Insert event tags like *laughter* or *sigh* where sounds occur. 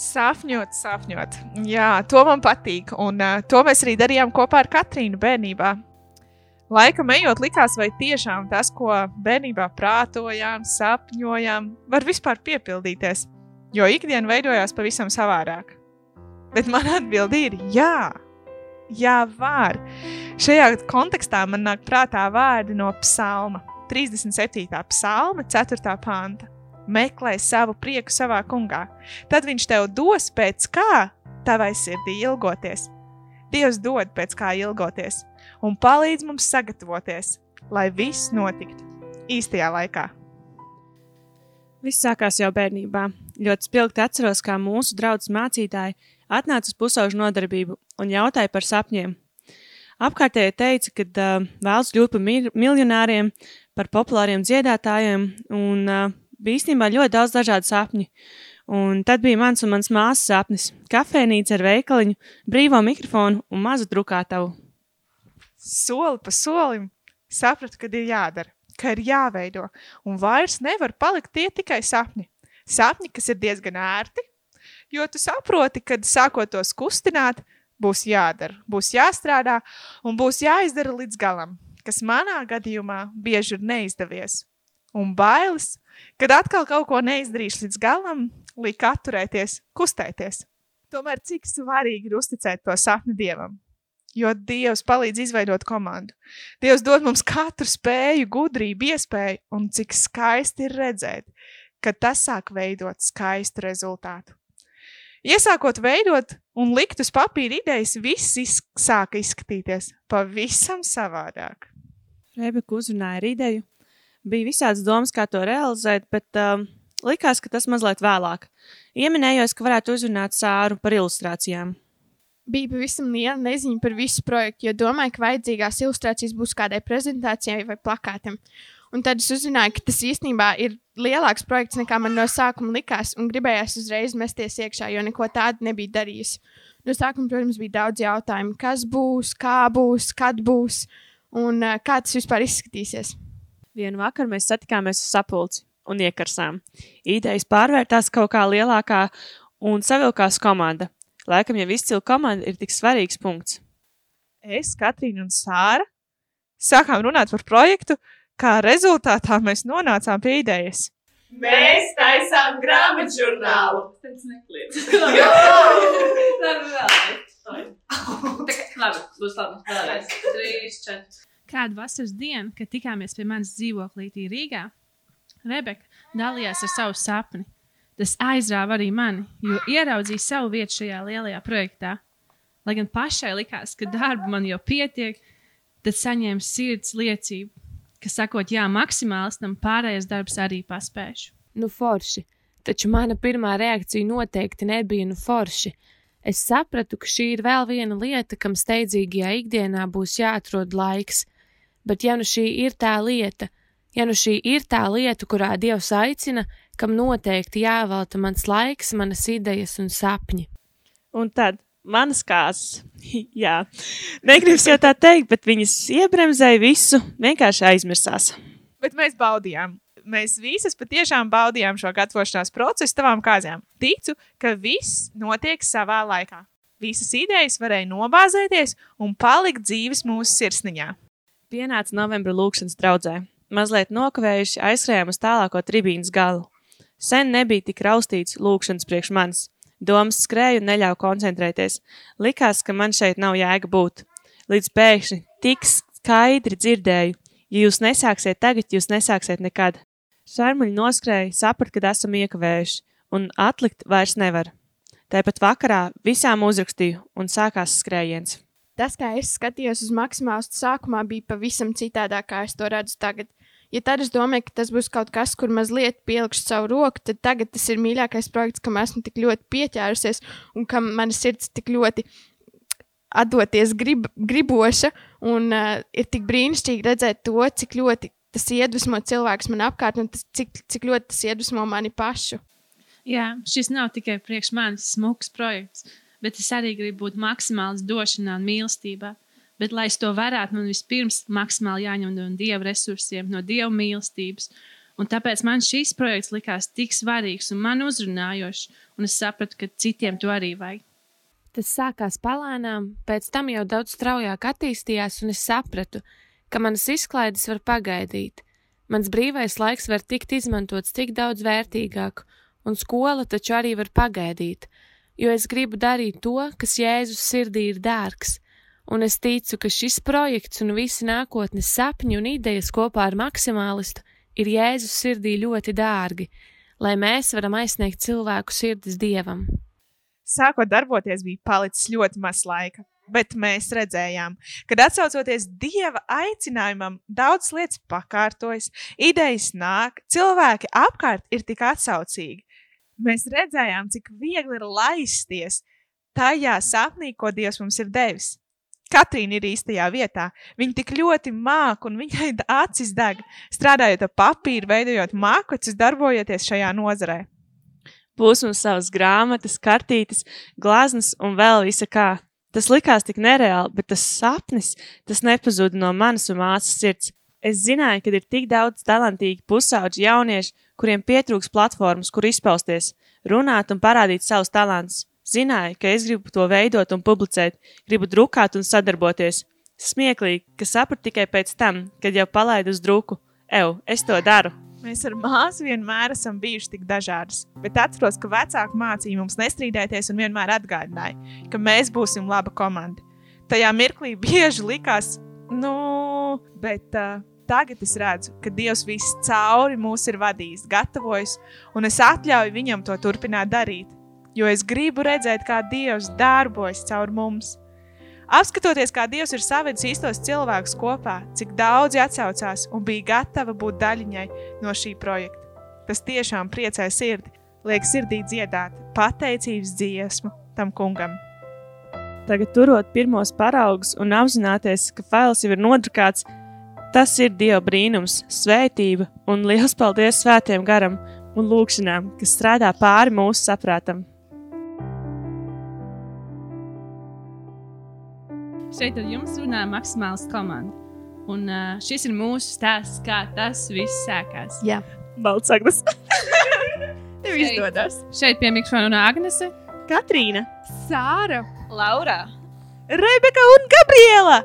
Sāpņot, sāpņot. Jā, to man patīk. Un uh, to mēs arī darījām kopā ar Katrīnu bērnībā. Laikam ejot, likās, vai tiešām tas, ko bērnībā prātojām, sapņojām, var vispār piepildīties. Jo ikdiena veidojās pavisam savādāk. Bet man atbildi ir jā, jā, var. Šajā kontekstā man nāk prātā vārdi no psalma, 37. psalma, 4. panta meklē savu prieku savā kungā. Tad viņš tev dos pēc kā tavai sirdī ilgoties. Dievs dod pēc kā ilgoties un palīdz mums sagatavoties, lai viss notiktu īstajā laikā. Viss sākās jau bērnībā. Ļoti spilgti atceros, kā mūsu draugs mācītāji atnāca uz pusauģu nodarbību un jautāja par sapņiem. Apkārtēji teica, ka uh, vēlas kļūt par miljonāriem, par populāriem dziedātājiem, un uh, bija īstenībā ļoti daudz dažādu sapņu. Un tad bija mans un mans māsas sapnis - kafejnīca ar veikaliņu, brīvo mikrofonu un mazu drukātavu. Soli pa solim sapratu, ka ir jādara, ka ir jāveido, un vairs nevar palikt tie tikai sapņi. Sapņi, kas ir diezgan ērti, jo tu saproti, kad sākot tos kustināt, būs jādara, būs jāstrādā un būs jāizdara līdz galam, kas manā gadījumā bieži ir neizdevies. Un bailes kad atkal kaut ko neizdarīšu līdz galam, liek atturēties, kustēties. Tomēr cik svarīgi ir uzticēt to sapni dievam. Jo Dievs palīdz izveidot komandu. Dievs dod mums katru spēju, gudrību, iespēju, un cik skaisti ir redzēt, ka tas sāk veidot skaistu rezultātu. Iesākot veidot un likt uz papīra idejas, viss iz, sāka izskatīties pavisam savādāk. Rebeka uzrunāja ar ideju, bija visādas domas, kā to realizēt, bet um, likās, ka tas mazliet vēlāk. Ieminējos, ka varētu uzrunāt sāru par ilustrācijām. Bija pavisam liela neziņa par visu projektu, jo domāju, ka vajadzīgās ilustrācijas būs kādai prezentācijai vai plakātam. Un tad es uzzināju, ka tas īstenībā ir lielāks projekts nekā man no sākuma likās, un gribējās uzreiz mesties iekšā, jo neko tādu nebija darījis. No sākuma, protams, bija daudz jautājumu, kas būs, kā būs, kad būs un uh, kā tas vispār izskatīsies. Vienu vakaru mēs satikāmies uz sapulci un iekarsām. Idejas pārvērtās kaut kā lielākā un savilkās komanda. Laikam jau izcila komanda ir tik svarīgs punkts. Es, Katrīna un Sāra sākām runāt par projektu, kā rezultātā mēs nonācām pie idejas. Mēs taisām grāmatu žurnālu. Tas nekliedz. *laughs* Labi, vēlreiz. Labi, būs labi. Trīs, četri kādu vasaras dienu, kad tikāmies pie manas dzīvoklītī Rīgā, Rebeka dalījās ar savu sapni. Tas aizrāva arī mani, jo ieraudzīju savu vietu šajā lielajā projektā. Lai gan pašai likās, ka darba man jau pietiek, tad saņēmu sirds liecību, ka sakot jā maksimālistam, pārējais darbs arī paspēšu. Nu, forši. Taču mana pirmā reakcija noteikti nebija nu forši. Es sapratu, ka šī ir vēl viena lieta, kam steidzīgajā ikdienā būs jāatrod laiks, Bet ja nu šī ir tā lieta, ja nu šī ir tā lieta, kurā Dievs aicina, kam noteikti jāvelta mans laiks, manas idejas un sapņi. Un tad manas kārtas, *laughs* jā, negribas jau tā teikt, bet viņas iebremzēja visu, vienkārši aizmirsās. Bet mēs baudījām. Mēs visas patiešām baudījām šo gatavošanās procesu tavām kāzām. Ticu, ka viss notiek savā laikā. Visas idejas varēja nobāzēties un palikt dzīves mūsu sirsniņā. Pienāca novembra lūkšanas draudzē. Mazliet nokavējuši aizskrējām uz tālāko tribīnas galu. Sen nebija tik raustīts lūkšanas priekš manis. Domas skrēja un neļāva koncentrēties. Likās, ka man šeit nav jēga būt. Līdz pēkšņi tik skaidri dzirdēju, ja jūs nesāksiet tagad, jūs nesāksiet nekad. Šarmuļi noskrēja, saprata, kad esam iekavējuši, un atlikt vairs nevar. Tāpat vakarā visām uzrakstīju, un sākās skrējiens tas, kā es skatījos uz maksimālistu sākumā, bija pavisam citādāk, kā es to redzu tagad. Ja tad es domāju, ka tas būs kaut kas, kur mazliet pielikšu savu roku, tad tagad tas ir mīļākais projekts, kam esmu tik ļoti pieķērusies un kam mana sirds tik ļoti atdoties grib, griboša. Un uh, ir tik brīnišķīgi redzēt to, cik ļoti tas iedvesmo cilvēkus man apkārt un tas, cik, cik ļoti tas iedvesmo mani pašu. Jā, šis nav tikai priekš manis smuks projekts bet es arī gribu būt maksimāls došanā un mīlestībā. Bet, lai es to varētu, man vispirms maksimāli jāņem no dieva resursiem, no dieva mīlestības. Un tāpēc man šis projekts likās tik svarīgs un man uzrunājošs, un es sapratu, ka citiem to arī vajag. Tas sākās palēnām, pēc tam jau daudz straujāk attīstījās, un es sapratu, ka manas izklaides var pagaidīt. Mans brīvais laiks var tikt izmantots tik daudz vērtīgāk, un skola taču arī var pagaidīt, jo es gribu darīt to, kas Jēzus sirdī ir dārgs, un es ticu, ka šis projekts un visi nākotnes sapņi un idejas kopā ar maksimālistu ir Jēzus sirdī ļoti dārgi, lai mēs varam aizsniegt cilvēku sirdis dievam. Sākot darboties, bija palicis ļoti maz laika, bet mēs redzējām, kad atsaucoties dieva aicinājumam, daudz lietas pakārtojas, idejas nāk, cilvēki apkārt ir tik atsaucīgi. Mēs redzējām, cik viegli ir laisties tajā sapnī, ko Dievs mums ir devis. Katrīna ir īstajā vietā. Viņa tik ļoti māca, un viņai acis deg, strādājot ar papīru, veidojot mākoņus, darbojoties šajā nozarē. Būs mums savas grāmatas, kartītes, glazmas un vēl visa kā. Tas likās tik nereāli, bet tas sapnis, tas nepazuda no manas un māsas sirds. Es zināju, ka ir tik daudz talantīgi pusauģi jaunieši, kuriem pietrūks platformas, kur izpausties, runāt un parādīt savus talantus. Zināju, ka es gribu to veidot un publicēt, gribu drukāt un sadarboties. Smieklīgi, ka sapratu tikai pēc tam, kad jau palaidu uz druku. Ew, es to daru! Mēs ar māsu vienmēr esam bijuši tik dažādas, bet atceros, ka vecāki mācīja mums nestrīdēties un vienmēr atgādināja, ka mēs būsim laba komanda. Tajā mirklī bieži likās, nu, bet uh, tagad es redzu, ka Dievs viscauri mūs ir vadījis, gatavojis, un es atļauju viņam to turpināt darīt, jo es gribu redzēt, kā Dievs darbojas caur mums. Apskatoties, kā Dievs ir savedis īstos cilvēkus kopā, cik daudzi atsaucās un bija gatavi būt daļiņai no šī projekta. Tas tiešām priecē sirdi, liek sirdī dziedāt pateicības dziesmu tam kungam. Tagad turot pirmos paraugus un apzināties, ka fails jau ir nodrukāts, tas ir Dieva brīnums, svētība un liels paldies svētiem garam un lūkšanām, kas strādā pāri mūsu saprātam. Šeit ar jums runā maksimāls komanda. Un uh, šis ir mūsu stāsts, kā tas viss sākās. Jā, Baltsagdas. *laughs* Tev izdodas! Šeit pie mikrofona Agnese. Katrīna, Sāra. Laura! Rebeka un Gabriela!